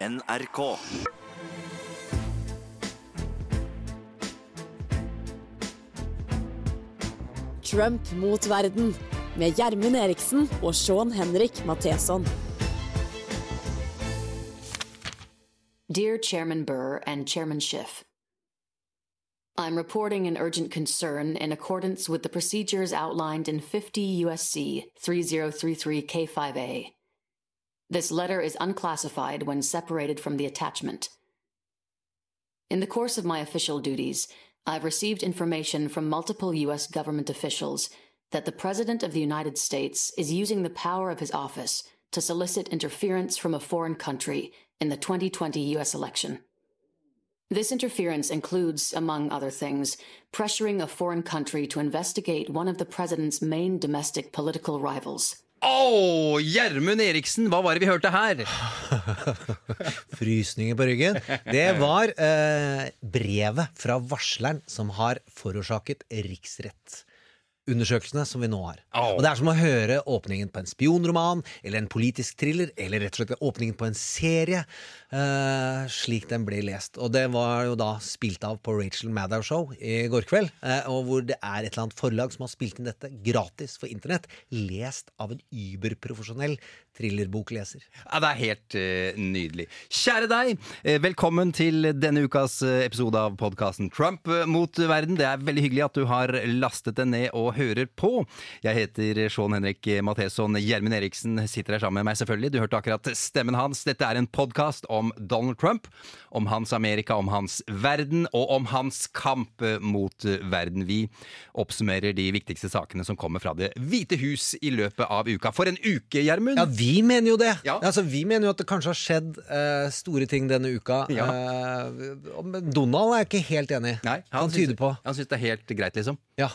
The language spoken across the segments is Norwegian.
NRK. Trump mot verden med Gjermund Eriksen og Sean Henrik Matheson. Dear Chairman Burr and Chairman Schiff, I'm reporting an urgent concern in accordance with the procedures outlined in 50 USC 3033 K5A. This letter is unclassified when separated from the attachment. In the course of my official duties, I've received information from multiple U.S. government officials that the President of the United States is using the power of his office to solicit interference from a foreign country in the 2020 U.S. election. This interference includes, among other things, pressuring a foreign country to investigate one of the President's main domestic political rivals. Å, Gjermund Eriksen, hva var det vi hørte her? Frysninger på ryggen. Det var eh, brevet fra varsleren som har forårsaket riksrett. Undersøkelsene som vi nå har. Oh. Og Det er som å høre åpningen på en spionroman eller en politisk thriller, eller rett og slett åpningen på en serie, eh, slik den ble lest. Og det var jo da spilt av på Rachel Maddow Show i går kveld, eh, og hvor det er et eller annet forlag som har spilt inn dette gratis for internett, lest av en überprofesjonell thrillerbokleser. Ja, det er helt uh, nydelig. Kjære deg, eh, velkommen til denne ukas episode av podkasten Trump mot verden. Det er veldig hyggelig at du har lastet den ned og hører på. Jeg heter Sean Henrik Matheson. Gjermund Eriksen sitter her sammen med meg, selvfølgelig. Du hørte akkurat stemmen hans. Dette er en podkast om Donald Trump, om hans Amerika, om hans verden og om hans kamp mot verden. Vi oppsummerer de viktigste sakene som kommer fra Det hvite hus i løpet av uka. For en uke, Gjermund! Ja, vi mener jo det. Ja. Altså, vi mener jo at det kanskje har skjedd eh, store ting denne uka. Ja. Eh, Donald er ikke helt enig. Nei, han, han tyder på Han syns det er helt greit, liksom. ja.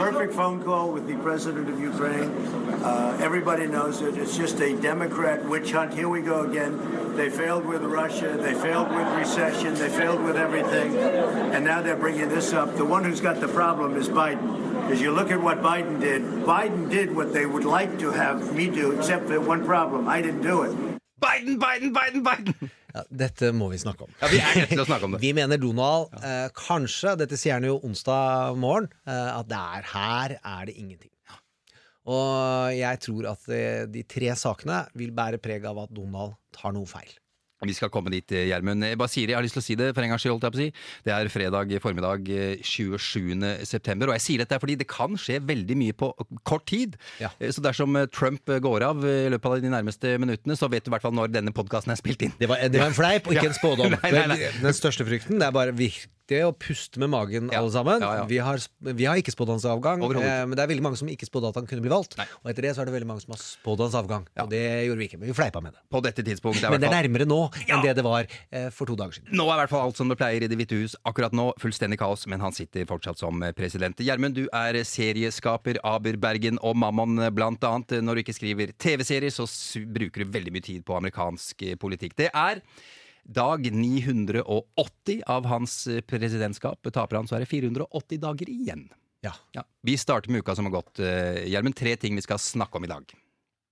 Perfect phone call with the president of Ukraine. Uh, everybody knows it. It's just a Democrat witch hunt. Here we go again. They failed with Russia. They failed with recession. They failed with everything. And now they're bringing this up. The one who's got the problem is Biden. Because you look at what Biden did. Biden did what they would like to have me do, except for one problem. I didn't do it. Biden, Biden, Biden, Biden! Ja, dette må vi snakke om. Ja, Vi er nødt til å snakke om det. Vi mener Donald eh, kanskje, dette sier han jo onsdag morgen, eh, at det er her er det ingenting. Og jeg tror at eh, de tre sakene vil bære preg av at Donald tar noe feil. Vi skal komme dit, eh, Gjermund. Jeg bare sier det, jeg har lyst til å si det for en gangs skyld. holdt jeg på å si. Det er fredag formiddag eh, 27. september, og jeg sier dette fordi det kan skje veldig mye på kort tid. Ja. Eh, Så dersom eh, Trump går av eh, i løpet av de nærmeste minuttene, så vet du i hvert fall når denne podkasten er spilt inn. Det var, det var en fleip og ikke en spådom. Nei, nei, nei. Den største frykten det er bare viktig å puste med magen, alle sammen. Vi, har, vi har ikke spådd hans avgang, eh, men det er veldig mange som ikke spådde at han kunne bli valgt. Nei. Og etter det så er det veldig mange som har spådd hans avgang. Og det gjorde vi ikke, men vi fleipa med det. På dette tidspunktet. Men det er nærmere nå enn det det var eh, for to dager siden. Nå er i hvert fall alt som det pleier i Det hvite hus. Akkurat nå fullstendig kaos, men han sitter fortsatt som eh, president. Gjermund, du er serieskaper, Aber Bergen og Mammon eh, blant annet. Når du ikke skriver TV-serier, så bruker du veldig mye tid på amerikansk eh, politikk. Det er dag 980 av hans eh, presidentskap. Taper han, så er det 480 dager igjen. Ja. Ja. Vi starter med uka som har gått. eh, Gjermund, tre ting vi skal snakke om i dag.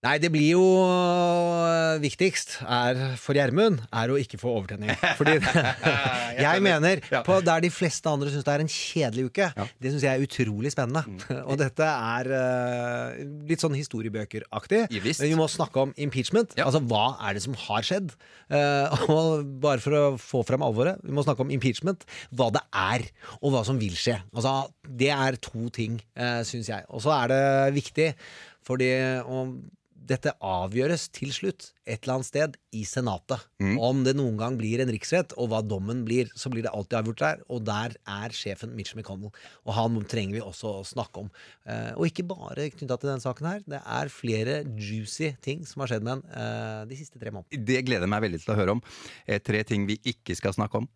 Nei, det blir jo øh, viktigst er, for Gjermund er å ikke få overtenning. Fordi jeg mener, Ja. på der de fleste andre syns det er en kjedelig uke, det syns jeg er utrolig spennende. Mm. Og dette er uh, litt sånn historiebøkeraktig. Ja. Men vi må snakke om impeachment. Ja. Altså hva er det som har skjedd? Uh, og bare for å få frem alvoret, vi må snakke om impeachment. Hva det er, og hva som vil skje. Altså, det er to ting, uh, syns jeg. Og så er det viktig, fordi om dette avgjøres til slutt et eller annet sted i Senatet. Om det noen gang blir en riksrett, og hva dommen blir, så blir det alltid avgjort der. Og der er sjefen Mitch McConnell, og han trenger vi også å snakke om. Eh, og ikke bare knytta til denne saken her. Det er flere juicy ting som har skjedd med den eh, de siste tre månedene. Det gleder jeg meg veldig til å høre om. Eh, Tre ting vi ikke skal snakke om.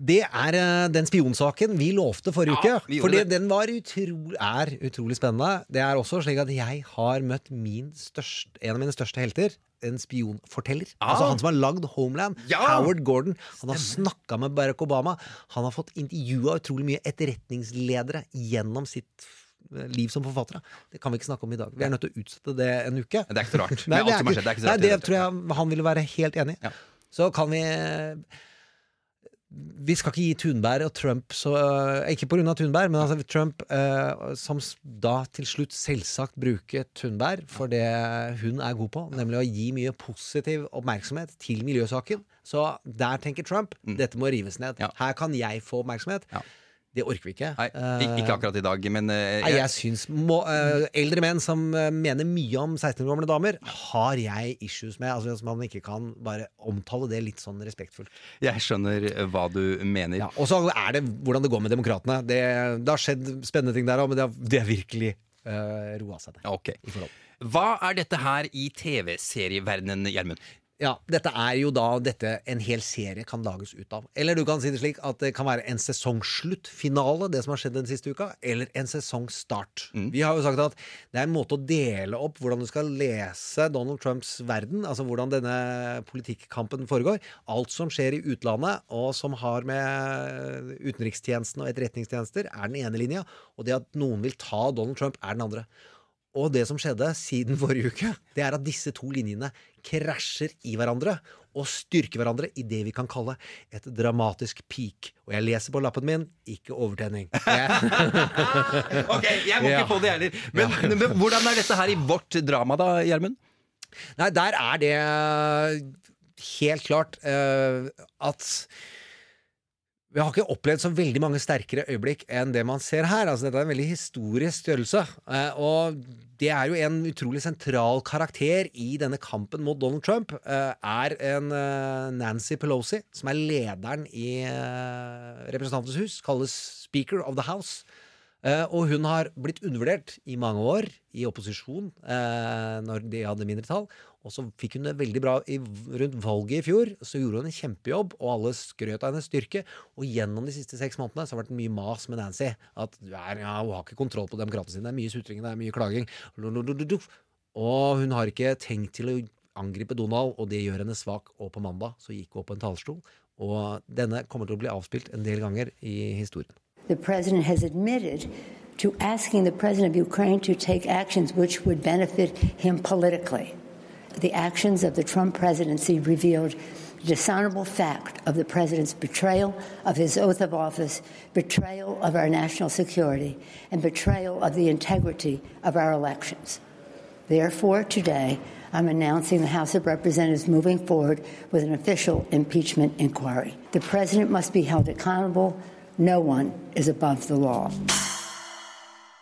Det er eh, den spionsaken vi lovte forrige Ja, uke. vi Fordi det. den var utrolig, er utrolig spennende. Det er også slik at jeg har møtt min største, en av mine største helter. En spionforteller. Ah. Altså Han som har lagd Homeland. Ja. Howard Gordon. Han har snakka med Barack Obama. Han har fått intervjua utrolig mye etterretningsledere gjennom sitt eh, liv som forfatter. Det kan vi ikke snakke om i dag. Vi er nødt til å utsette det en uke. Det er ikke så rart. Nei, det, ikke, nei, det tror jeg han ville være helt enig i. Ja. så kan vi vi skal ikke gi Thunberg og Trump så, eh, Ikke pga. Thunberg, men altså Trump eh, som da til slutt selvsagt bruker Thunberg for det hun er god på, nemlig å gi mye positiv oppmerksomhet til miljøsaken. Så der tenker Trump dette må rives ned. Mm. Her kan jeg få oppmerksomhet. Det orker vi ikke. Nei, ikke akkurat i dag, men eh, Nei, jeg syns må, eh, Eldre menn som eh, mener mye om 16 år gamle damer, har jeg issues med. Altså Hvis man ikke kan bare omtale det litt sånn respektfullt. jeg skjønner eh, hva du mener. Ja, og så er det hvordan det går med demokratene. Det, det har skjedd spennende ting der òg, men det har, det har virkelig uh, roa seg ned. Okay. Hva er dette her i TV-serieverdenen, Gjermund? Ja, dette er jo da dette en hel serie kan lages ut av. Eller du kan si det slik at det kan være en sesongsluttfinale, det som har skjedd den siste uka, eller en sesongstart. Vi har jo sagt at det er en måte å dele opp hvordan du skal lese Donald Trumps verden, altså hvordan denne politikkampen foregår. Alt som skjer i utlandet, og som har med utenrikstjenesten og etterretningstjenester, er den ene linja, og det at noen vil ta Donald Trump, er den andre. Og det som skjedde siden forrige uke, det er at disse to linjene krasjer i hverandre og styrker hverandre i det vi kan kalle et dramatisk peak. Og jeg leser på lappen min ikke overtenning. Ok, Jeg må Ja. ikke få det heller. Men, men hvordan er dette her i vårt drama, da, Gjermund? nei, der er det helt klart uh, at vi har ikke opplevd så veldig mange sterkere øyeblikk enn det man ser her. Altså, dette er en veldig historisk størrelse. Eh, og det er jo en utrolig sentral karakter i denne kampen mot Donald Trump. Eh, er en eh, Nancy Pelosi, som er lederen i Representantenes hus. Kalles Speaker of the House. Og hun har blitt undervurdert i mange år, i opposisjon, når de hadde mindretall. Og så fikk hun det veldig bra i, rundt valget i fjor. Så gjorde hun en kjempejobb, og alle skrøt av hennes styrke. Og gjennom de siste seks månedene så har det vært mye mas med Nancy. At ja, hun har ikke kontroll på demokratene sine. Det er mye sutring, det er mye klaging. Og hun har ikke tenkt til å angripe Donald, og det gjør henne svak. Og på mandag så gikk hun opp på en talerstol. Og denne kommer til å bli avspilt en del ganger i historien. The president has admitted to asking the president of Ukraine to take actions which would benefit him politically. The actions of the Trump presidency revealed the dishonorable fact of the president's betrayal of his oath of office, betrayal of our national security, and betrayal of the integrity of our elections. Therefore, today, I'm announcing the House of Representatives moving forward with an official impeachment inquiry. The president must be held accountable. No one is above the law.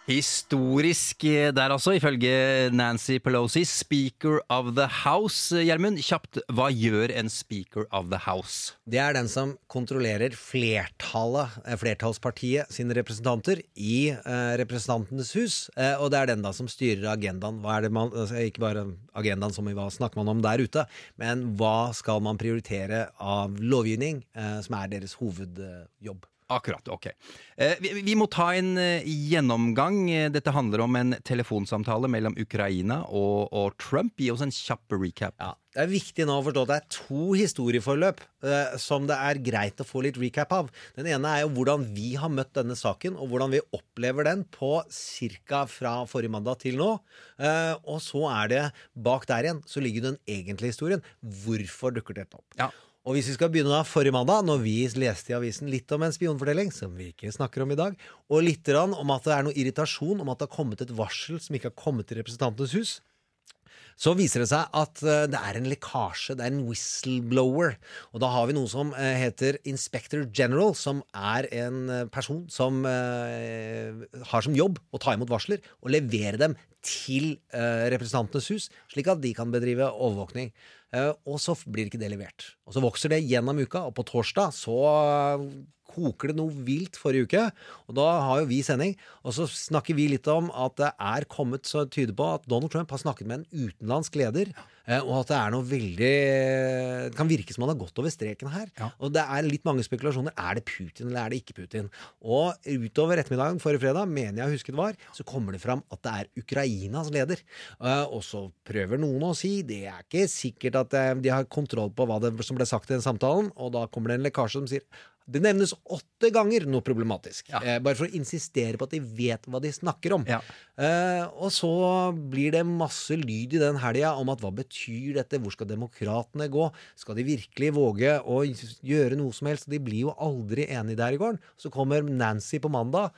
Historisk eh, der altså, ifølge Nancy Pelosi, Speaker of the House. Gjermund, kjapt, hva gjør en Speaker of the House? Det er den som kontrollerer flertallet, eh, flertallspartiet sine representanter i eh, Representantenes hus. Eh, og det er den da som styrer agendaen. Hva er det man, altså, ikke bare agendaen som i hva snakker man om der ute, men hva skal man prioritere av lovgivning, eh, som er deres hovedjobb. Akkurat, ok. Eh, vi, vi må ta en eh, gjennomgang. Eh, Dette handler om en telefonsamtale mellom Ukraina og, og Trump. Gi oss en kjapp recap. Ja, Det er viktig nå å forstå at det er to historieforløp eh, som det er greit å få litt recap av. Den ene er jo hvordan vi har møtt denne saken, og hvordan vi opplever den på ca. fra forrige mandag til nå. Eh, og så er det bak der igjen så ligger den egentlige historien. Hvorfor dukker dette opp? Ja. Og hvis vi skal begynne da forrige mandag, når vi leste i avisen litt om en spionfortelling, som vi ikke snakker om i dag, og litt om at det er noe irritasjon om at det har kommet et varsel som ikke har kommet til Representantenes hus, så viser det seg at eh, det er en lekkasje, det er en whistleblower. Og da har vi noe som eh, heter Inspector General, som er en eh, person som har som jobb å ta imot varsler og levere dem til Representantenes hus, slik at de kan bedrive overvåkning. Eh, og så blir ikke det levert. Og så vokser det gjennom uka, og på torsdag så koker det noe vilt forrige uke, og da har jo vi sending. Og så snakker vi litt om at det er kommet så tyder på at Donald Trump har snakket med en utenlandsk leder, eh, og at det er noe veldig Det kan virke som han har gått over streken her. Ja. Og det er litt mange spekulasjoner. Er det Putin, eller er det ikke Putin? Og utover ettermiddagen forrige fredag, mener jeg å huske det var, så kommer det fram at det er Ukrainas leder. Eh, og så prøver noen å si det er ikke sikkert at eh, de har kontroll på hva som ble sagt i den samtalen, og da kommer det en lekkasje som sier Det nevnes åtte ganger noe problematisk. Eh, bare for å insistere på at de vet hva de snakker om. Ja. Eh, og så blir det masse lyd i den helga om at hva betyr dette, hvor skal demokratene gå? Skal de virkelig våge å gjøre noe som helst? De blir jo aldri enige der i gården. Så kommer Nancy på mandag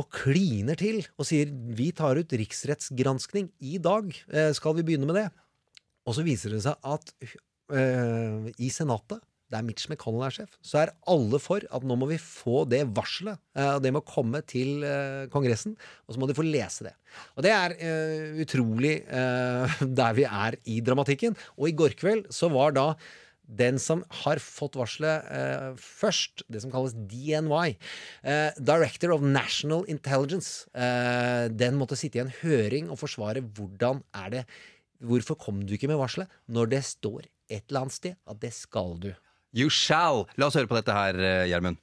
og kliner til og sier vi tar ut riksrettsgranskning i dag. Eh, skal vi begynne med det? Og så viser det seg at eh, i Senatet der Mitch McConnell er sjef, så er alle for at nå må vi få det varselet. eh, og det må komme til eh, Kongressen, og så må de få lese det. Og det er uh, utrolig uh, der vi er i dramatikken. Og i går kveld så var da den som har fått varselet uh, først, det som kalles DNY, uh, Director of National Intelligence, uh, den måtte sitte i en høring og forsvare hvordan er det Hvorfor kom du ikke med varselet når det står et eller annet sted at det skal du? You shall. La oss høre på dette her, eh, Gjermund.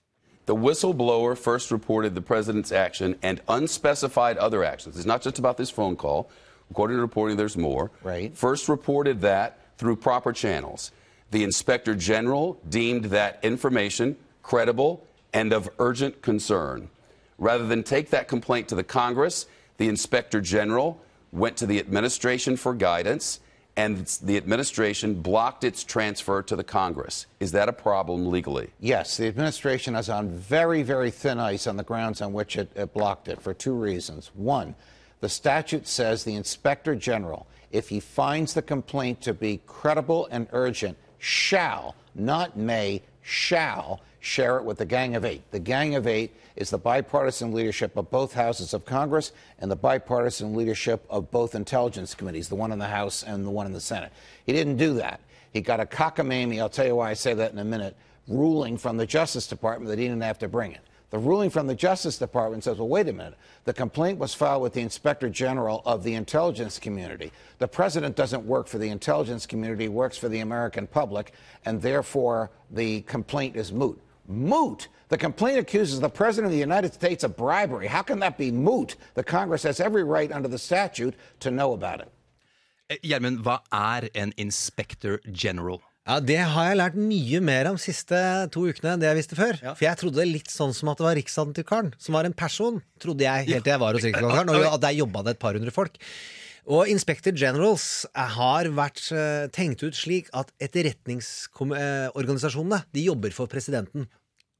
The whistleblower first reported the president's action and unspecified other actions. It's not just about this phone call. According to reporting, there's more. Right. First reported that through proper channels. The inspector general deemed that information credible and of urgent concern. Rather than take that complaint to the Congress, the inspector general went to the administration for guidance, and the administration blocked its transfer to the Congress. Is that a problem legally? Yes, the administration is on very, very thin ice on the grounds on which it, it blocked it for two reasons. One, the statute says the inspector general, if he finds the complaint to be credible and urgent, shall, not may, shall share it with the Gang of Eight. The Gang of Eight is the bipartisan leadership of both houses of Congress and the bipartisan leadership of both intelligence committees, the one in the House and the one in the Senate. He didn't do that. He got a cockamamie, I'll tell you why I say that in a minute, ruling from the Justice Department that he didn't have to bring it. The ruling from the Justice Department says, well, wait a minute. The complaint was filed with the Inspector General of the intelligence community. The president doesn't work for the intelligence community, works for the American public, and therefore the complaint is moot. Moot? The complaint accuses the president of the United States of bribery. How can that be moot? The Congress has every right under the statute to know about it. Eh, Gjermund, hva er en inspector general? Ja, Det har jeg lært mye mer om siste to ukene enn det jeg visste før. For jeg trodde litt sånn som at det var riksantikvaren, som var en person, trodde jeg helt til jeg var hos riksantikvaren, og at der jobba det et par hundre folk. Og Inspector Generals har vært eh, tenkt ut slik at etterretningsorganisasjonene de jobber for presidenten.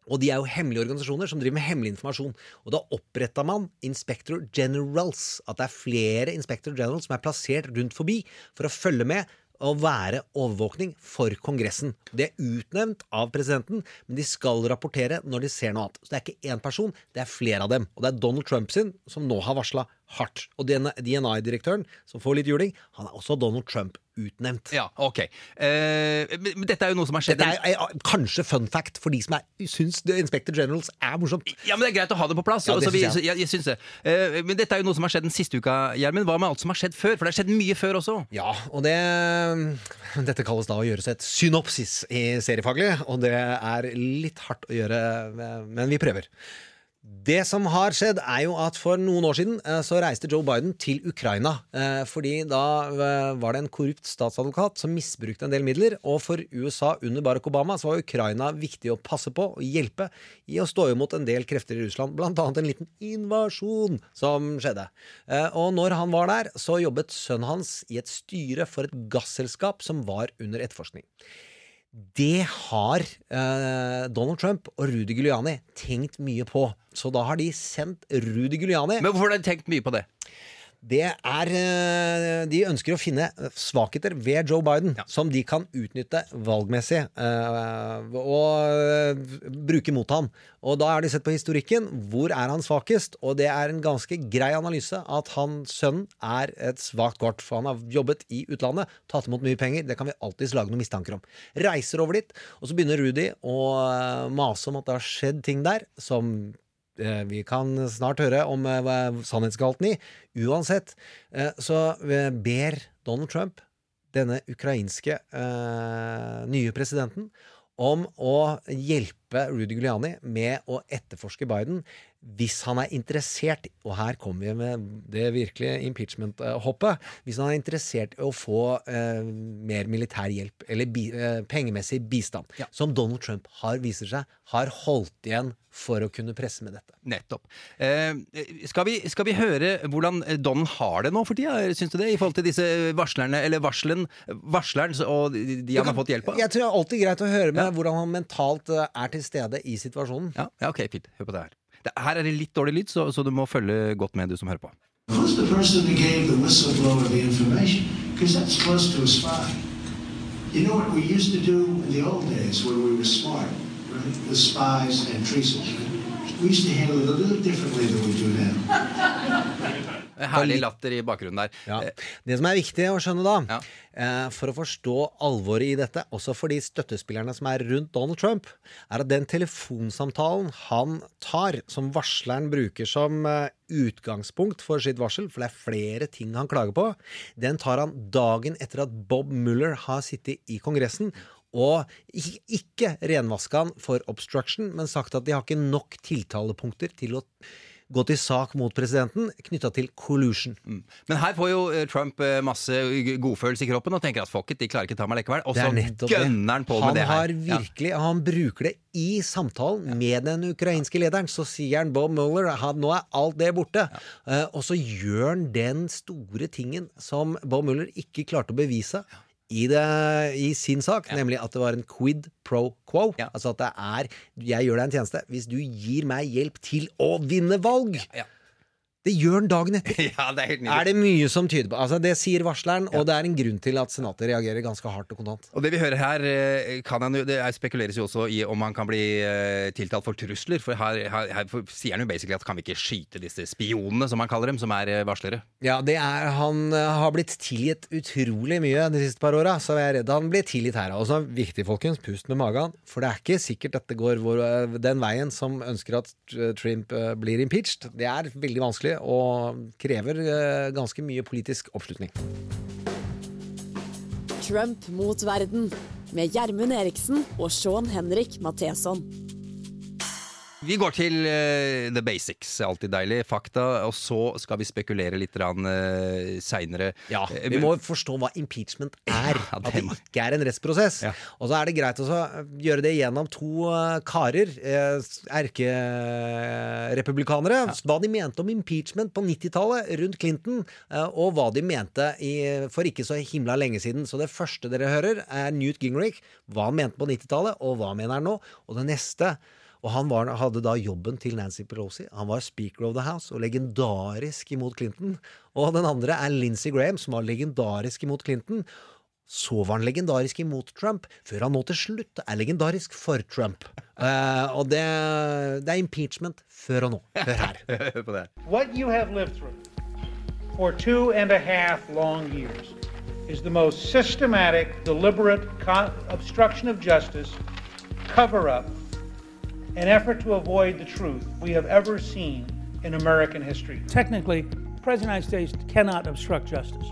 Og de er jo hemmelige organisasjoner som driver med hemmelig informasjon. Og da oppretta man Inspector Generals. At det er flere Inspector Generals som er plassert rundt forbi for å følge med og være overvåkning for Kongressen. Det er utnevnt av presidenten, men de skal rapportere når de ser noe annet. Så det er ikke én person, det er flere av dem. Og det er Donald Trump sin som nå har varsla hardt. Og DNI-direktøren, som får litt juling, han er også Donald Trump utnevnt. Ja, ok. Eh, men dette er jo noe som har skjedd Dette er, er kanskje fun fact for de som er, syns The Inspector Generals er morsomt. Ja, men Det er greit å ha det på plass. Ja, det Altså, vi, jeg. jeg, det. Eh, men dette er jo noe som har skjedd den siste uka, Gjermund. Hva med alt som har skjedd før? For det har skjedd mye før også. Ja, og det Dette kalles da å gjøre seg et synopsis i seriefaglig, og det er litt hardt å gjøre, men vi prøver. Det som har skjedd, er jo at for noen år siden eh, så reiste Joe Biden til Ukraina. eh, Fordi da eh, var det en korrupt statsadvokat som misbrukte en del midler. Og for USA under Barack Obama så var Ukraina viktig å passe på og hjelpe i å stå imot en del krefter i Russland, blant annet en liten invasjon som skjedde. Og når han var der, så jobbet sønnen hans i et styre for et gasselskap som var under etterforskning. Det har eh, Donald Trump og Rudy Giuliani tenkt mye på. Så da har de sendt Rudy Giuliani Men hvorfor har de tenkt mye på det? Det er eh, De ønsker å finne svakheter ved Joe Biden som de kan utnytte valgmessig eh, og eh, bruke mot ham. Og da har de sett på historikken. Hvor er han svakest? Og det er en ganske grei analyse at han sønnen er et svakt kort. For han har jobbet i utlandet, tatt imot mye penger. Det kan vi alltids lage noen mistanker om. Reiser over dit, og så begynner Rudy å mase om at det har skjedd ting der som vi kan snart høre om hva er sannhetsgalten i. Uansett eh, så eh, ber Donald Trump denne ukrainske eh, nye presidenten om å hjelpe hjelpe Rudy Giuliani med å etterforske Biden hvis han er interessert, og her kommer vi med det virkelige impeachment-hoppet, hvis han er interessert i å få eh, mer militær hjelp, eller bi, eh, pengemessig bistand, som Donald Trump har, viser seg, har holdt igjen for å kunne presse med dette. Nettopp. Eh, skal, vi, skal vi høre hvordan Don har det nå for tida, syns du det? I forhold til disse varslerne, eller varselen, varsleren og de, han har fått hjelp av? Jeg tror det er alltid greit å høre med hvordan han mentalt eh, er til stede i situasjonen. Ja, ja ok, fint. Hør på det her. Det, her er det litt dårlig lyd, så, så du må følge godt med, du som hører på. Who's the person who gave the whistleblower the information? Because that's close to a spy. You know what we used to do in the old days when we were smart, right? The spies and treason. We used to handle it a little differently than we do now. Herlig latter i bakgrunnen der. Ja. Det som er viktig å skjønne da, eh, for å forstå alvoret i dette, også for de støttespillerne som er rundt Donald Trump, er at den telefonsamtalen han tar, som varsleren bruker som eh, utgangspunkt for sitt varsel, for det er flere ting han klager på, den tar han dagen etter at Bob Mueller har sittet i Kongressen. Og ikke renvaska han for obstruction, men sagt at de har ikke nok tiltalepunkter til å gå til sak mot presidenten knytta til collusion. Men her får jo eh, Trump eh, masse godfølelse i kroppen og tenker at fuck it, de klarer ikke ta meg likevel. Og så er gønner han på han med det her. Har virkelig, Han bruker det i samtalen med den ukrainske lederen. Så sier han Bob Mueller han, nå er alt det borte. Eh, og så gjør han den store tingen som Bob Mueller ikke klarte å bevise. I, det, I sin sak, nemlig at det var en quid pro quo. Ja. Altså at det er Jeg gjør deg en tjeneste hvis du gir meg hjelp til å vinne valg. Ja, Ja. Det gjør han dagen etter. ja, det er helt Er det mye som tyder på Altså Det sier varsleren, og det er en grunn til at Senatet reagerer ganske hardt og kontant. Og det vi hører her, eh, kan han det er spekuleres jo også i om han kan bli eh, tiltalt for trusler. For her, her, her for- sier han jo basically at kan vi ikke skyte disse spionene, som han kaller dem, som er eh, varslere. Ja, det er, Han har blitt tilgitt utrolig mye de siste par åra, så jeg er redd han blir tilgitt her. Og så er viktig, folkens, pust med magen. For det er ikke sikkert dette går vår, den veien som ønsker at Trump blir impeached. Det er veldig vanskelig og krever eh, ganske mye politisk oppslutning. Trump mot verden med Gjermund Eriksen og Sean Henrik Matheson. Vi går til uh, the basics, alltid deilig. Fakta. Og så skal vi spekulere litt uh, seinere. Ja, Vi må forstå hva impeachment er. Ja, det at det ikke er en rettsprosess. Ja. Og så er det greit å gjøre det gjennom to uh, karer, eh, erkerepublikanere, hva de mente om impeachment på 90-tallet rundt Clinton, eh, og hva de mente i, for ikke så himla lenge siden. Så det første dere hører, er Newt Gingrich, hva han mente på 90-tallet, og hva han mener nå. Og det neste og han var, hadde da jobben til Nancy Pelosi. Han var speaker of the house og legendarisk imot Clinton. Og den andre er Lindsey Graham, som var legendarisk imot Clinton. Så var han legendarisk imot Trump, før han nå til slutt er legendarisk for Trump. Uh, og det, det er impeachment før og nå. Hør her. Hør på det. What you have lived through for two and a half long years is the most systematic, deliberate co- obstruction of justice, cover up, an effort to avoid the truth we have ever seen in American history. Technically, the President of the United States cannot obstruct justice.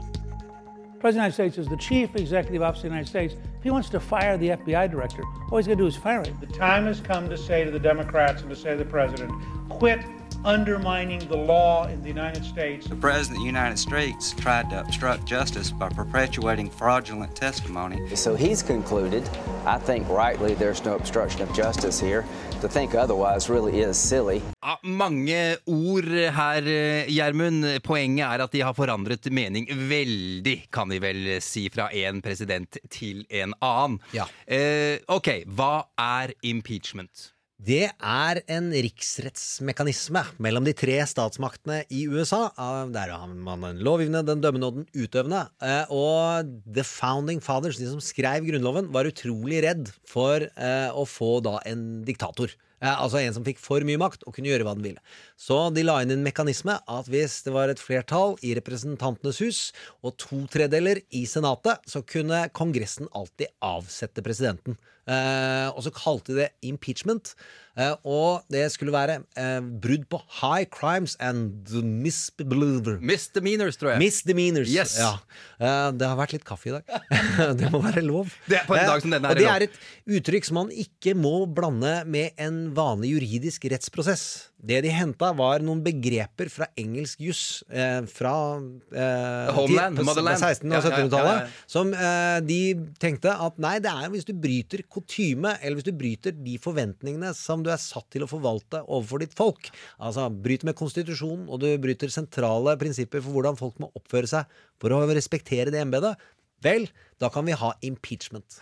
The President of the United States is the chief executive officer of the United States. If he wants to fire the FBI director, all he's going to do is fire him. The time has come to say to the Democrats and to say to the President, quit undermining the law in the United States. The President of the United States tried to obstruct justice by perpetuating fraudulent testimony. So he's concluded, I think rightly, there's no obstruction of justice here. To think otherwise really is silly. Ja, mange ord her, Gjermund. Poenget er at de har forandret mening veldig, kan de vel si, fra en president til en annen. Ja. Eh, ok, hva er impeachment? Det er en riksrettsmekanisme mellom de tre statsmaktene i USA. Ah, Der har man den lovgivende, den dømmende og den utøvende. Eh, Og The Founding Fathers, de som skrev Grunnloven, var utrolig redd for eh, å få da en diktator. Eh, altså en som fikk for mye makt og kunne gjøre hva den ville. Så de la inn en mekanisme at hvis det var et flertall i Representantenes hus og to tredeler i Senatet, så kunne Kongressen alltid avsette presidenten. Eh, og så kalte de det impeachment. Eh, og det skulle være eh, brudd på high crimes and misbeliever. Misdemeanors, tror jeg. Misdemeanors. Yes. Ja. Eh, det har vært litt kaffe i dag. det må være lov. Det er på en dag som denne er og det er et uttrykk som man ikke må blande med en vanlig juridisk rettsprosess. Det de henta, var noen begreper fra engelsk juss eh, fra eh, Homeland, de- motherland. 1600- og ja, ja, 1700-tallet. ja, ja. Som eh, de tenkte at nei, det er hvis du bryter kutyme, eller hvis du bryter de forventningene som du er satt til å forvalte overfor ditt folk. Altså bryter med konstitusjonen, og du bryter sentrale prinsipper for hvordan folk må oppføre seg for å respektere det embetet. Vel, da kan vi ha impeachment.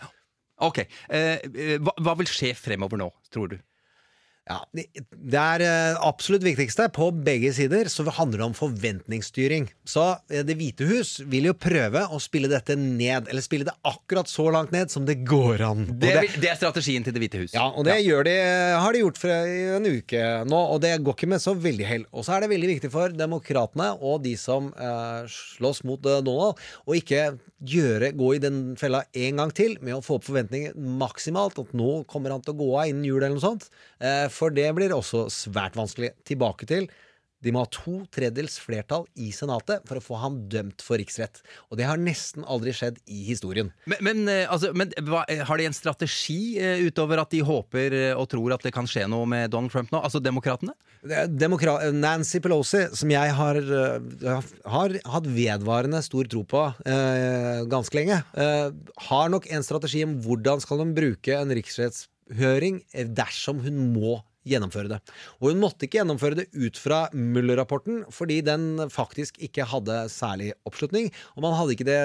Ok, eh, eh, hva, hva vil skje fremover nå, tror du? Ja, det er eh, absolutt viktigste. På begge sider så handler det om forventningsstyring. Så eh, Det hvite hus vil jo prøve å spille dette ned, eller spille det akkurat så langt ned som det går an. Det, Det, det er strategien til Det hvite hus. ja, og det gjør de, har de gjort for en uke nå, og det går ikke med så veldig hell. Og så er det veldig viktig for demokratene og de som eh, slåss mot eh, Donald, å ikke gjøre, gå i den fella en gang til med å få opp forventninger maksimalt. At nå kommer han til å gå av innen jul eller noe sånt. Eh, for det blir også svært vanskelig. Tilbake til de må ha to tredjedels flertall i Senatet for å få ham dømt for riksrett. Og det har nesten aldri skjedd i historien. Men, men, eh, altså, men hva, eh, har de en strategi eh, utover at de håper eh, og tror at det kan skje noe med Donald Trump nå? Altså demokratene? Demokra Nancy Pelosi, som jeg har, har hatt vedvarende stor tro på eh, ganske lenge, eh, har nok en strategi om hvordan skal de bruke en riksrettshøring eh, dersom hun må gjennomføre det. Og hun måtte ikke gjennomføre det ut fra Mueller-rapporten, fordi den faktisk ikke hadde særlig oppslutning, og man hadde ikke det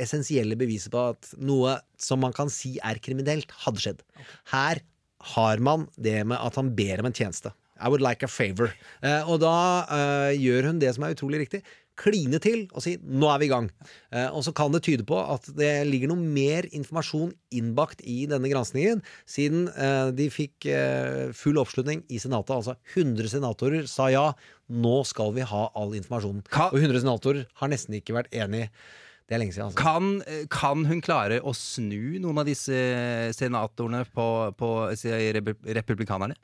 essensielle beviset på at noe som man kan si er kriminelt, hadde skjedd. Her har man det med at han ber om en tjeneste. I would like a favor. Eh, og da uh, gjør hun det som er utrolig riktig. Kline til og si 'nå er vi i gang'. Eh, og så kan det tyde på at det ligger noe mer informasjon innbakt i denne granskningen, siden eh, de fikk eh, full oppslutning i Senatet. Altså 100 senatorer sa ja, nå skal vi ha all informasjonen. Og 100 senatorer har nesten ikke vært enig. Det er lenge siden. Altså. Kan, kan hun klare å snu noen av disse senatorene på, på republikanerne?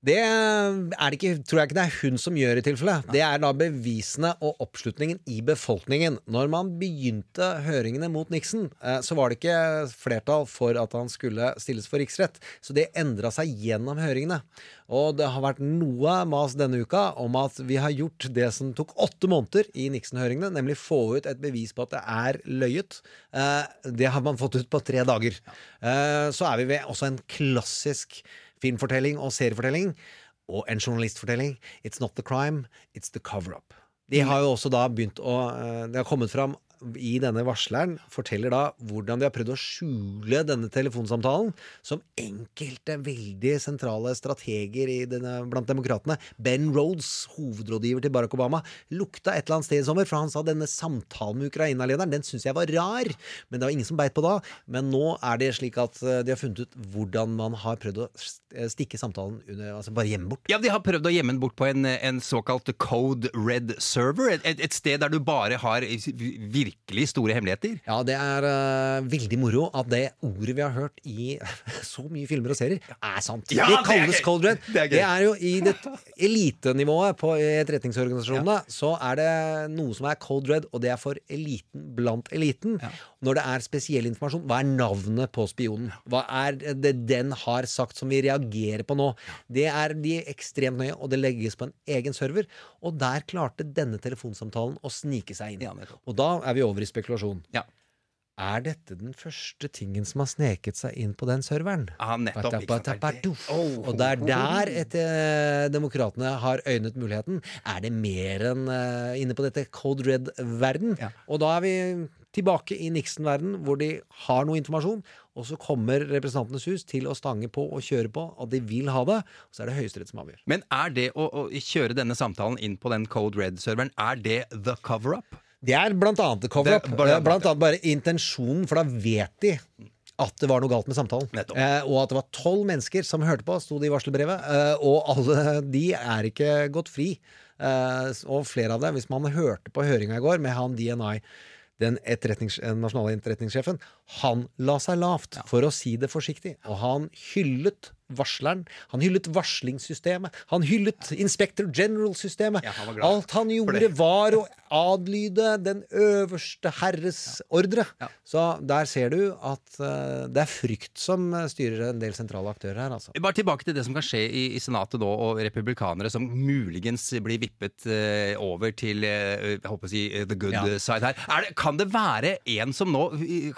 Det det ikke, tror jeg ikke det er hun som gjør i tilfelle. Det er da bevisene og oppslutningen i befolkningen. Når man begynte høringene mot Nixon, eh, så var det ikke flertall for at han skulle stilles for riksrett. Så det endra seg gjennom høringene. Og det har vært noe mas denne uka om at vi har gjort det som tok åtte måneder i Nixon-høringene, nemlig få ut et bevis på at det er løyet. Eh, Det har man fått ut på tre dager. Eh, Så er vi ved også en klassisk filmfortelling og seriefortelling, og en journalistfortelling. It's not the crime, it's the cover-up. De har jo også da begynt å eh, Det har kommet fram i denne varsleren, forteller da hvordan de har prøvd å skjule denne telefonsamtalen, som enkelte veldig sentrale strateger denne, blant demokratene, Ben Rhodes, hovedrådgiver til Barack Obama, lukta et eller annet sted i sommer, for han sa denne samtalen med Ukraina-lederen, den syns jeg var rar, men det var ingen som beit på da. Men nå er det slik at eh, de har funnet ut hvordan man har prøvd å stikke samtalen under, altså bare gjemme bort. Ja, De har prøvd å gjemme den bort på en, en såkalt Code Red server. Et, et sted der du bare har virkelig store hemmeligheter. Ja, det er uh, veldig moro at det ordet vi har hørt i så mye filmer og serier, er sant. Ja, det det kalles gøy. Cold Red. Det er. Det er jo i det elitenivået på etterretningsorganisasjonene, så er det noe som er Cold Red, og det er for eliten blant eliten. Når det er spesiell informasjon, hva er navnet på spionen? Hva er det den har sagt som vi reagerer på nå? Det er de ekstremt nøye, og det legges på en egen server. Og der klarte denne telefonsamtalen å snike seg inn. og da er vi over i spekulasjon. Er dette den første tingen som har sneket seg inn på den serveren? Ja, nettopp. Og det er der etter eh, demokratene har øynet muligheten. Er det mer enn uh, inne på dette Code Red-verden? Og da er vi tilbake i Nixon-verden, hvor de har noe informasjon, og så kommer Representantenes hus til å stange på og kjøre på, og de vil ha det. Og så er det Høyesterett som avgjør. Men er det å, å kjøre denne samtalen inn på den Code Red-serveren, er det the cover-up? Det er blant annet cover-up. Er bare- Eh, Blant annet bare intensjonen, for da vet de at det var noe galt med samtalen. Eh, og at det var tolv mennesker som hørte på, sto det i varselbrevet. Eh, og alle de er ikke gått fri. Eh, og flere av dem, hvis man hørte på høringa i går med han DNI, den etterretnings, eh, nasjonale etterretningssjefen, han la seg lavt, for å si det forsiktig. Og han hyllet varsleren. Han hyllet varslingssystemet. Han hyllet Inspector General-systemet. han Alt han gjorde, var å adlyde den øverste herres ordre. Så der ser du at uh, det er frykt som styrer en del sentrale aktører her, altså. Bare tilbake til det som kan skje i, i Senatet nå, og republikanere som muligens blir vippet uh, over til uh, jeg håper å si, the good Ja. side her. Er det, kan det være en som nå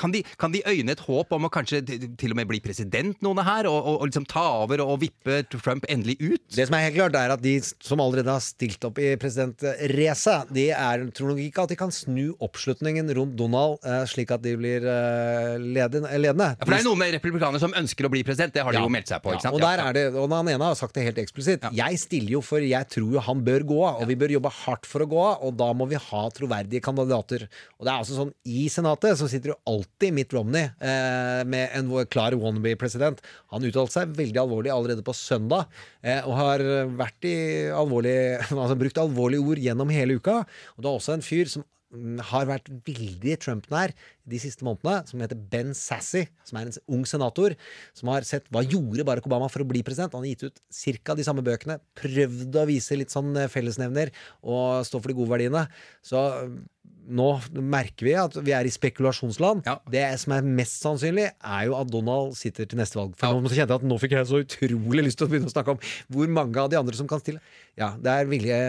Kan de, kan de øyne et håp om å kanskje til, og med bli president, noen av her, og, og, og liksom ta over og vippe Trump endelig ut? Det som er helt klart, er at de som allerede har stilt opp i presidentracet, de er, tror nok ikke at de kan snu oppslutningen rundt Donald eh, slik at de blir eh, ledende. Ja, for det er noen med republikanere som ønsker å bli president, det har de Ja. jo meldt seg på. ikke sant? Og der er det, og den ene har sagt det helt eksplisitt. Jeg stiller jo for jeg tror jo han bør gå av, og vi bør jobbe hardt for å gå av, og da må vi ha troverdige kandidater. Og det er altså sånn, I Senatet så sitter jo alltid Romney eh, med en klar wannabe-president. Han uttalte seg veldig alvorlig allerede på søndag, eh, og har vært i alvorlig, altså brukt alvorlige ord gjennom hele uka. Og det er også en fyr som mm, har vært veldig Trump-nær de siste månedene, som heter Ben Sassy, som er en ung senator, som har sett hva gjorde Barack Obama for å bli president. Han har gitt ut ca. de samme bøkene, prøvd å vise litt sånn eh, fellesnevner og stå for de gode verdiene. Så mm, nå merker vi at vi er i spekulasjonsland. Det som er mest sannsynlig, er jo at Donald sitter til neste valg. For nå kjente jeg at nå fikk jeg så utrolig lyst til å begynne å snakke om hvor mange av de andre som kan stille. Ja, det er vilje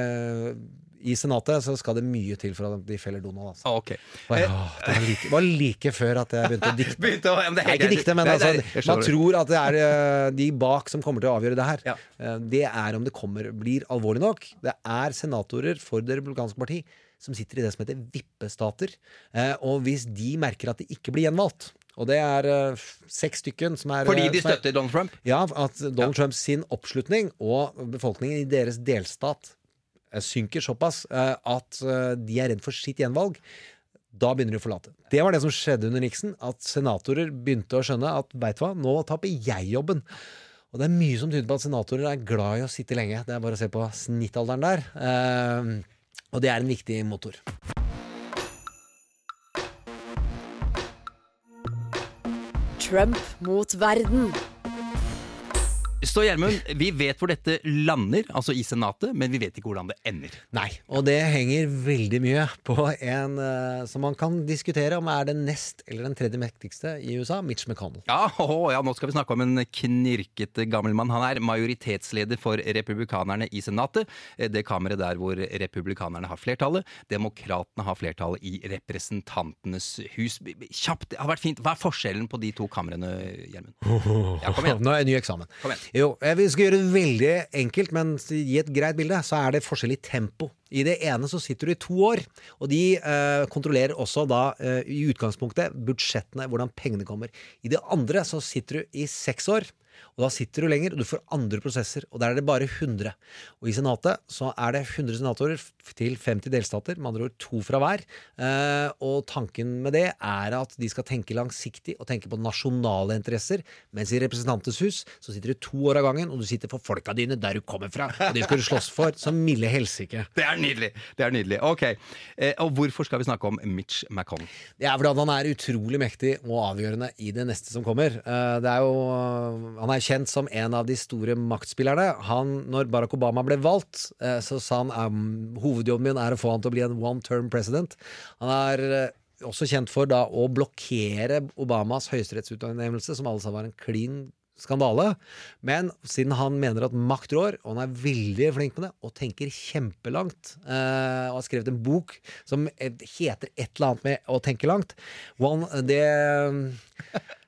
i Senatet så skal det mye til for at de feller Donald. Altså. Ah, ok. Å, ja, det var like, var like før at jeg begynte å dikte. Begynte å- ja, det er Nei, ikke dikte, men Nei, altså, nei, jeg man tror at det er eh, de bak som kommer til å avgjøre det her. Ja. Det er om det kommer, blir alvorlig nok. Det er senatorer for Det republikanske parti som sitter i det som heter vippestater. Eh, Og hvis de merker at de ikke blir gjenvalgt og det er uh, seks stykken som er Fordi eh, de støtter er- Donald Trump? Ja, at Donald Trumps sin oppslutning og befolkningen i deres delstat synker såpass uh, at uh, de er redd for sitt gjenvalg. Da begynner de å forlate. Det var det som skjedde under Nixon. At senatorer begynte å skjønne at veit hva, nå taper jeg jobben. Og det er mye som tyder på at senatorer er glad i å sitte lenge. Det er bare å se på snittalderen der. Eh, og det er en viktig motor. Trump mot verden. Så Gjermund, vi vet hvor dette lander, altså i Senatet, men vi vet ikke hvordan det ender. Nei, og det henger veldig mye på en uh, som man kan diskutere om er den nest eller den tredje mektigste i USA, Mitch McConnell. Ja, oh, ja, nå skal vi snakke om en knirkete gammel mann. Han er majoritetsleder for republikanerne i Senatet. Eh, Det kammeret der hvor republikanerne har flertallet. Demokratene har flertallet i Representantenes hus. Kjapt, det har vært fint. Hva er forskjellen på de to kamrene, Gjermund? Ja, kom igjen. Nå er det ny eksamen. Kom igjen. Jo, vi skal gjøre det veldig enkelt, men gi et greit bilde, så er det forskjell i tempo. I det ene så sitter du i to år, og de eh, kontrollerer også da eh, i utgangspunktet budsjettene, hvordan pengene kommer. I det andre så sitter du i seks år. Og da sitter du lenger, og du får andre prosesser. Og der er det bare 100. Og i Senatet så er det 100 senatorer til 50 delstater, med andre ord to fra hver. Eh, og tanken med det er at de skal tenke langsiktig og tenke på nasjonale interesser. Mens i Representantenes hus så sitter du to år av gangen, og du sitter for folka dine der du kommer fra. Og de skal du slåss for som milde helsike. Det er nydelig! Det er nydelig. Ok, eh, Og hvorfor skal vi snakke om Mitch McConnell? Det er fordi han er utrolig mektig og avgjørende i det neste som kommer. Eh, Det er jo, han er kjent som en av de store maktspillerne. Han, når Barack Obama ble valgt, eh, så sa han um, hovedjobben min er å få han til å bli en one term president. Han er eh, også kjent for da å blokkere Obamas høyesterettsutnevnelse, som alle sa var en klin skandale. Men siden han mener at makt rår, og han er veldig flink med det, og tenker kjempelangt, eh, og har skrevet en bok som heter et eller annet med å tenke langt One, det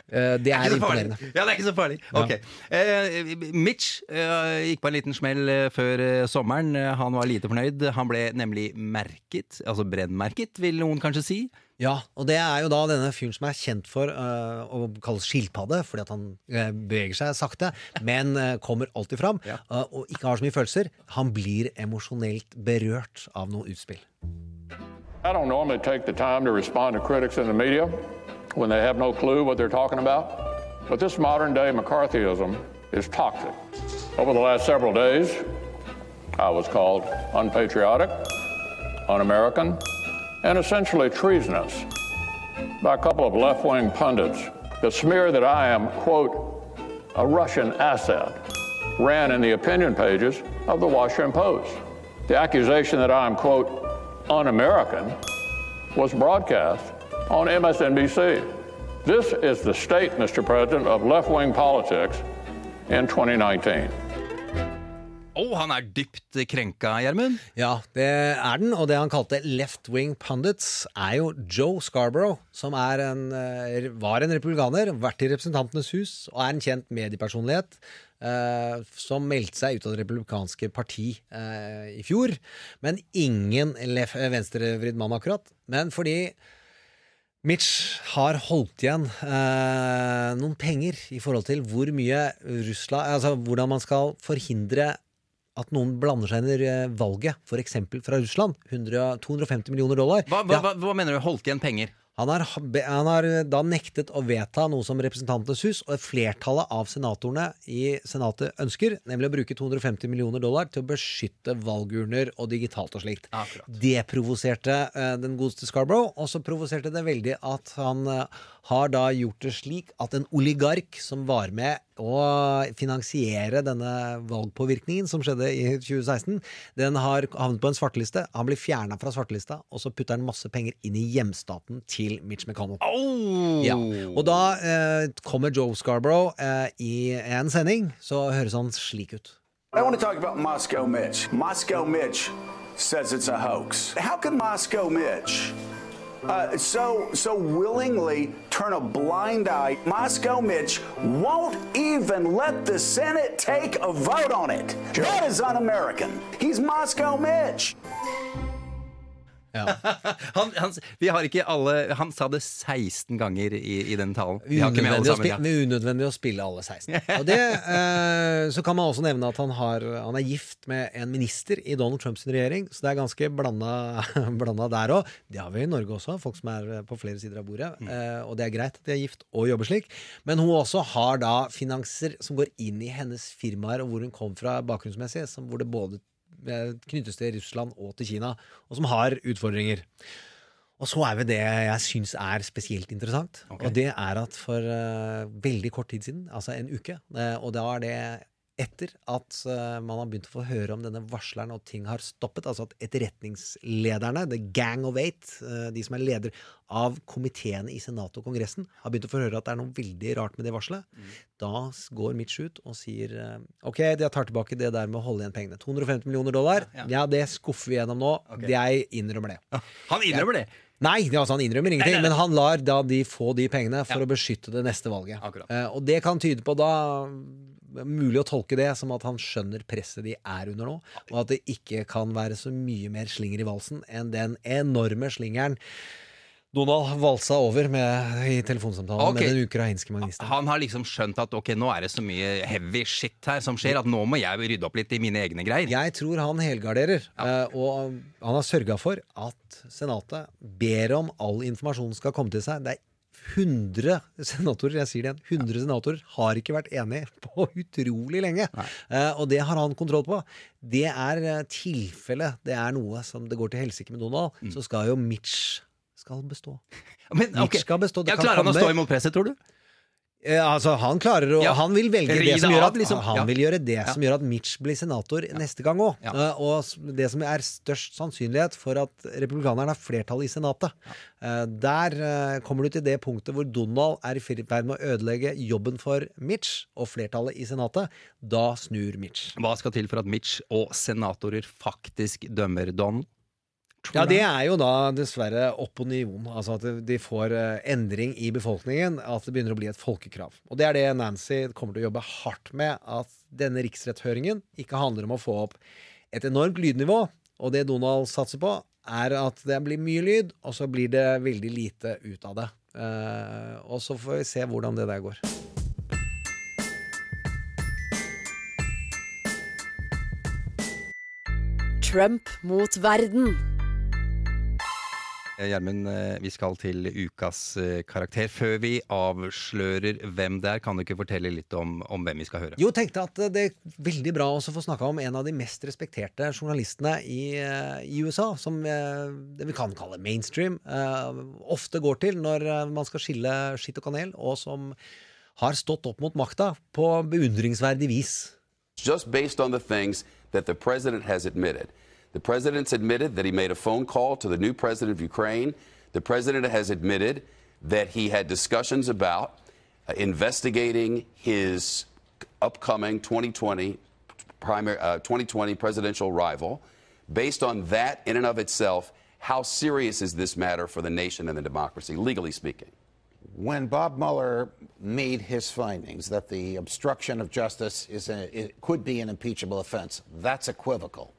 det er så farlig. imponerende. Ja, det er ikke så farlig. Ok. Eh, Mitch eh, gikk på en liten smell eh, før eh, sommeren. Eh, Han var lite fornøyd. Han ble nemlig merket, altså brennmerket, vil noen kanskje si. Ja, og det er jo da denne fyren som er kjent for uh, å kalles skilpadde, fordi at han uh, beveger seg sakte, men uh, kommer alltid fram, eh, og ikke har så mye følelser. Han blir emosjonelt berørt av noe utspill. I don't normally take the time to respond to critics in the media, when they have no clue what they're talking about. But this modern day McCarthyism is toxic. Over the last several days, I was called unpatriotic, un American, and essentially treasonous by a couple of left wing pundits. The smear that I am, quote, a Russian asset ran in the opinion pages of the Washington Post. The accusation that I am, quote, un American was broadcast on MSNBC. This is the state, Mr. President, of left wing politics in 2019. Å, han er dypt krenka, Gjermund. Ja, det er den. Og det han kalte left wing pundits, er jo Joe Scarborough, som en, eh, var en republikaner, vært i Representantenes hus og er en kjent mediepersonlighet. Uh, som meldte seg ut av det republikanske parti uh, i fjor. Men ingen venstrevridd mann, akkurat. Men fordi Mitch har holdt igjen eh, noen penger i forhold til hvor mye Russland Altså hvordan man skal forhindre at noen blander seg inn i valget, f.eks. fra Russland. 100, 250 millioner dollar. Hva, hva, hva, hva mener du? Holdt igjen penger? Han har, han har, da nektet å vedta noe som Representantenes hus og flertallet av senatorene i Senatet ønsker, nemlig å bruke 250 millioner dollar til å beskytte valgurner og digitalt og slikt. Akkurat. Det provoserte uh, den godeste Scarborough, og så provoserte det veldig at han uh, har da gjort det slik at en oligark som var med å finansiere denne valgpåvirkningen som skjedde i 2016, den har havnet på en svarteliste. Han blir fjerna fra svartelista, og så putter han masse penger inn i hjemstaten til Mitch McConnell. Oh! Ja. Og da eh, kommer Joe Scarborough eh, i en sending, så høres han slik ut. I want to talk about Moscow Mitch. Moscow Mitch says it's a hoax. How can Moscow Mitch uh, so so willingly turn a blind eye. Moscow Mitch won't even let the Senate take a vote on it. That is un-American. He's Moscow Mitch. Han, han, vi har ikke alle Han sa det 16 ganger i, i den talen. Vi har ikke med alle sammen. Ja. Unødvendig å spille alle 16. Og det, eh, så kan man også nevne at han, har, han, er gift med en minister i Donald Trumps regjering, så det er ganske blanda, blanda der òg. Det har vi i Norge også, folk som er på flere sider av bordet. Mm. Eh, og det er greit at de er gift og jobber slik. Men hun også har da finanser som går inn i hennes firmaer, og hvor hun kom fra bakgrunnsmessig, hvor det både knyttes til Russland og til Kina, og som har utfordringer. Og så er vi det jeg syns er spesielt interessant. Okay. Og det er at for uh, veldig kort tid siden, altså en uke, uh, og da er det etter at uh, man har begynt å få høre om denne varsleren og ting har stoppet, altså at etterretningslederne, the gang of eight, uh, de som er leder av komiteene i Senatet og Kongressen, har begynt å få høre at det er noe veldig rart med det varselet, mm. da går Mitch ut og sier uh, OK, jeg tar tilbake det der med å holde igjen pengene. 250 millioner dollar, ja, ja. ja det skuffer vi gjennom nå. Okay. Jeg innrømmer det. Han innrømmer det? Nei, altså han innrømmer ingenting, nei, nei, nei. men han lar da de få de pengene for ja. å beskytte det neste valget. Uh, og det kan tyde på da mulig å tolke det som at han skjønner presset de er under nå, og at det ikke kan være så mye mer slinger i valsen enn den enorme slingeren Donald valsa over med, i telefonsamtalen okay. med den ukrainske magnisten. Han har liksom skjønt at ok, nå er det så mye heavy shit her som skjer, at nå må jeg rydde opp litt i mine egne greier. Jeg tror han helgarderer, ja. Eh, og han har sørga for at Senatet ber om all informasjon skal komme til seg. Det er 100 senatorer jeg sier det igjen, 100 senatorer har ikke vært enige på utrolig lenge. Uh, og det har han kontroll på. Det er tilfelle, tilfellet det er noe som det går til helsike med Donald, mm. så skal jo Mitch skal bestå. Men, okay. Skal bestå. Ja, klarer han å stå imot presset, tror du? Eh, altså, han klarer å, ja. han vil velge det som gjør at, liksom. han ja. vil gjøre det som gjør at Mitch blir senator neste gang òg. Uh, og det som er størst sannsynlighet for at republikanerne har flertall i Senatet. Uh, der uh, kommer du til det punktet hvor Donald er i ferd med å ødelegge jobben for Mitch og flertallet i Senatet. Da snur Mitch. Hva skal til for at Mitch og senatorer faktisk dømmer Donald? Ja, det er jo da dessverre nivåen. Altså at de får eh, endring i befolkningen. At det begynner å bli et folkekrav. Og det er det Nancy kommer til å jobbe hardt med. At denne riksretthøringen ikke handler om å få opp et enormt lydnivå. Og det Donald satser på, er at det blir mye lyd, og så blir det veldig lite ut av det. Uh, og så får vi se hvordan det der går. Trump mot verden. Eh, Gjermund, eh, vi skal til ukas eh, karakter. Før vi avslører hvem det er, kan du ikke fortelle litt om, om hvem vi skal høre? Jo, tenkte at det er veldig bra også å få snakka om en av de mest respekterte journalistene i, i USA, som det vi kan kalle mainstream, ofte går til når man skal skille skitt og kanel, og som har stått opp mot makta på beundringsverdig vis. Just based on the things that the president has admitted. The president's admitted that he made a phone call to the new president of Ukraine. The president has admitted that he had discussions about uh, investigating his upcoming 2020 primary uh, 2020 presidential rival. Based on that, in and of itself, how serious is this matter for the nation and the democracy, legally speaking? When Bob Mueller made his findings that the obstruction of justice is a, it could be an impeachable offense, that's equivocal.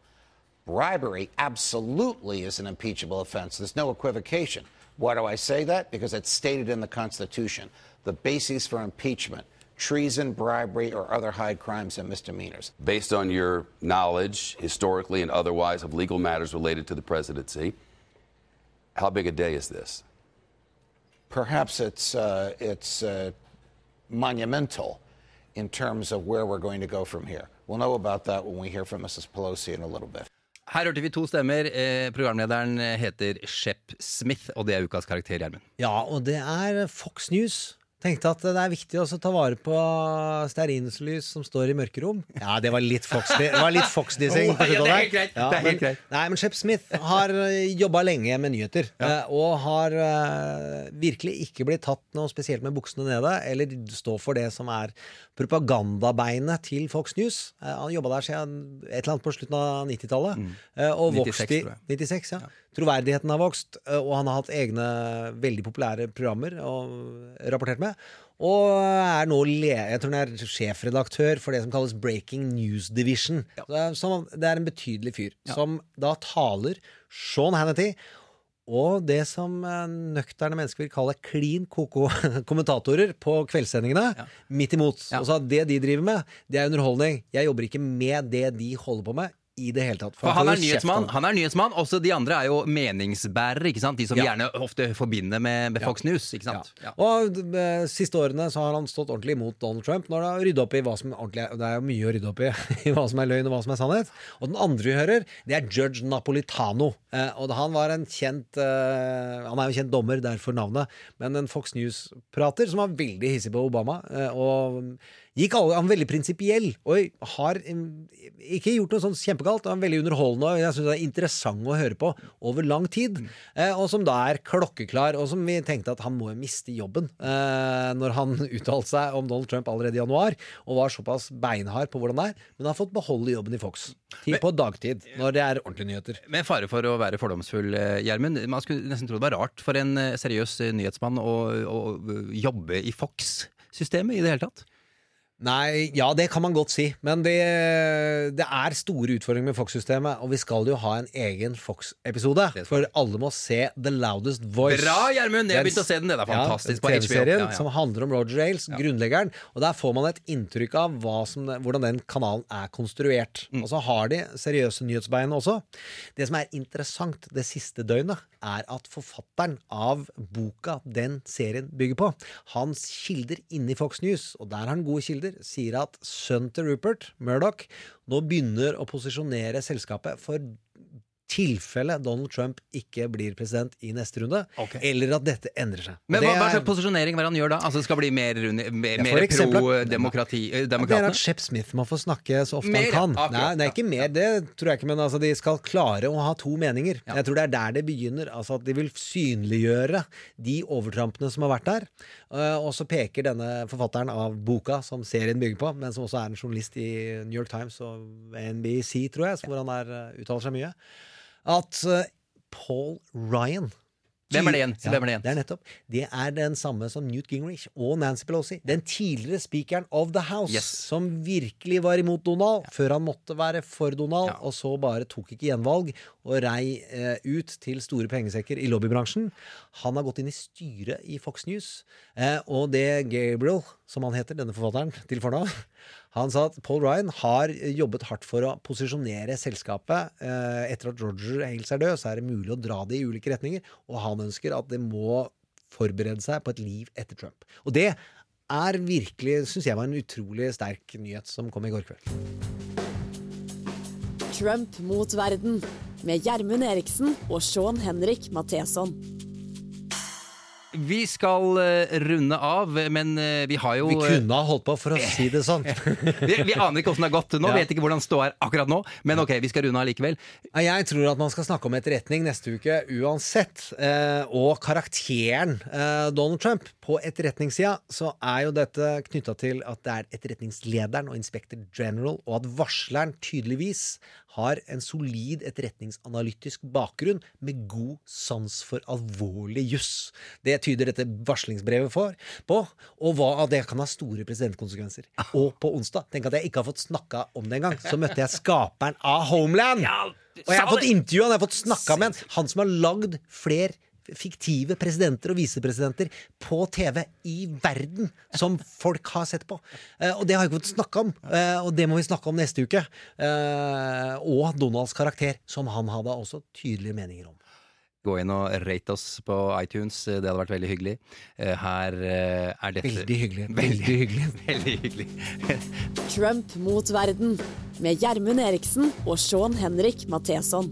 Bribery absolutely is an impeachable offense. There's no equivocation. Why do I say that? Because it's stated in the Constitution. The bases for impeachment treason, bribery, or other high crimes and misdemeanors. Based on your knowledge, historically and otherwise, of legal matters related to the presidency, how big a day is this? Perhaps it's, uh, it's uh, monumental in terms of where we're going to go from here. We'll know about that when we hear from Mrs. Pelosi in a little bit. Her hørte vi to stemmer. Eh, programlederen heter Shep Smith, og det er ukas karakter, Gjermund. Ja, og det er Fox News. Tenkte at det er viktig også å ta vare på stearinlys som står i mørkerom. Ja, det var litt Fox-dissing Fox Oh, ja, det er helt greit. Det er men. Nei, men Shep Smith har jobba lenge med nyheter. Ja. Og har uh, virkelig ikke blitt tatt noe spesielt med buksene nede, eller stå for det som er propagandabeinet til Fox News. Uh, Han jobba der siden et eller annet på slutten av 90-tallet. Uh, Og 96, vokst i Mm. tror jeg. 96, ja. Troverdigheten har vokst, eh, og han har hatt egne veldig populære programmer og rapportert med. Og er nå jeg tror han er sjefredaktør for det som kalles Breaking News Division. Så, som, det er en betydelig fyr som da taler Sean Hannity. Og det som eh, nøkterne mennesker vil kalle klin koko kommentatorer på kveldssendingene. Midt imot. Altså, det de driver med, det er underholdning. Jeg jobber ikke med det de holder på med. I det hele tatt. For han er nyhetsmann, han er nyhetsmann Også de andre er jo meningsbærere, ikke sant? De som Ja. gjerne ofte forbinder med, med Fox News, ikke sant? Ja. Og de eh, siste årene så har han stått ordentlig imot Donald Trump når det har rydda opp i hva som ordentlig er Det er jo mye å rydde opp i, i hva som er løgn og hva som er sannhet. Og den andre vi hører, det er judge Napolitano. Eh, og han var en kjent eh, Han er jo kjent dommer, derfor navnet, men en Fox News-prater som var veldig hissig på Obama. Og gikk alle, Han var veldig prinsipiell og har mm, ikke gjort noe sånn kjempegalt. Han er veldig underholdende og jeg synes det er interessant å høre på over lang tid. Eh, og som da er klokkeklar, og som vi tenkte at han må jo miste jobben eh, når han uttalte seg om Donald Trump allerede i januar, og var såpass beinhard på hvordan det er. Men han har fått beholde jobben i Fox Tid på dagtid, når det er ordentlige nyheter. Med fare for å være fordomsfull, eh, Gjermund. Man skulle nesten tro det var rart for en seriøs nyhetsmann å, å jobbe i Fox-systemet i det hele tatt. Nei, ja, det kan man godt si. Men det, det er store utfordringer med Fox-systemet, og vi skal jo ha en egen Fox-episode. For alle må se The Loudest Voice. Bra, Gjermund! Jeg Den- å se den. Det er fantastisk ja, på HBO. TV-serien Ja, ja. som handler om Roger Ailes, grunnleggeren. Og der får man et inntrykk av som, hvordan den kanalen er konstruert. Mm. Og så har de seriøse nyhetsbein også. Det som er interessant det siste døgnet, er at forfatteren av boka den serien bygger på, hans kilder inni Fox News, og der har han gode kilder, sier at sønnen til Rupert, Murdoch, nå begynner å posisjonere selskapet for tilfelle Donald Trump ikke blir president i neste runde, eller at dette endrer seg. Men hva, hva slags posisjonering hva han gjør da? Altså skal bli mer, mer, mer pro-demokrati det er at Shep Smith må få snakke så ofte Mer, han kan. akkurat, Nei, det er ikke mer, det tror jeg ikke, men altså, de skal klare å ha to meninger. Ja. Jeg tror det er der det begynner. Altså at De vil synliggjøre de overtrampene som har vært der. Eh, og så peker denne forfatteren av boka som serien bygger på, men som også er en journalist i New York Times og NBC, tror jeg, hvor han er, eh, uttaler seg mye, at eh, Paul Ryan Hvem er det igjen? Ja, hvem er det igjen? Det er nettopp. Det er den samme som Newt Gingrich og Nancy Pelosi. Den tidligere speakeren of the House, Yes. som virkelig var imot Donald, før han måtte være for Donald, og så bare tok ikke gjenvalg og rei eh, ut til store pengesekker i lobbybransjen. Han har gått inn i styret i Fox News, eh, og det Gabriel som han heter, denne forfatteren, til fornavn. Han sa at Paul Ryan har jobbet hardt for å posisjonere selskapet. Eh, etter at Roger Hales er død, så er det mulig å dra det i ulike retninger, og han ønsker at det må forberede seg på et liv etter Trump. Og det er virkelig, syns jeg var en utrolig sterk nyhet som kom i går kveld. Trump mot verden med Gjermund Eriksen og Sean Henrik Matheson. Vi skal eh, runde av, men eh, vi har jo Vi kunne ha holdt på, for å si det sånn. vi, vi aner ikke åssen det har gått nå, Ja. vet ikke hvordan ståa er akkurat nå, men ok, vi skal runde av likevel. Jeg tror at man skal snakke om etterretning neste uke uansett. Eh, og karakteren eh, Donald Trump. På etterretningssida så er jo dette knytta til at det er etterretningslederen og inspector general, og at varsleren tydeligvis har en solid etterretningsanalytisk bakgrunn med god sans for alvorlig juss. Det tyder dette varslingsbrevet for, på, og hva av det kan ha store presidentkonsekvenser. Og på onsdag, tenk at jeg ikke har fått snakka om det engang, så møtte jeg skaperen av Homeland! Og jeg har fått intervjua han, jeg har fått snakka med han. Han som har lagd flere fiktive presidenter og visepresidenter på TV i verden som folk har sett på. Eh, og det har jeg ikke fått snakke om, eh, og det må vi snakke om neste uke. Eh, og Donalds karakter, som han hadde også tydelige meninger om. Gå inn og rate oss på iTunes, det hadde vært veldig hyggelig. Her er dette Veldig hyggelig. Veldig Veldig hyggelig. Veldig hyggelig. Trump mot verden med Gjermund Eriksen og Sean Henrik Matheson.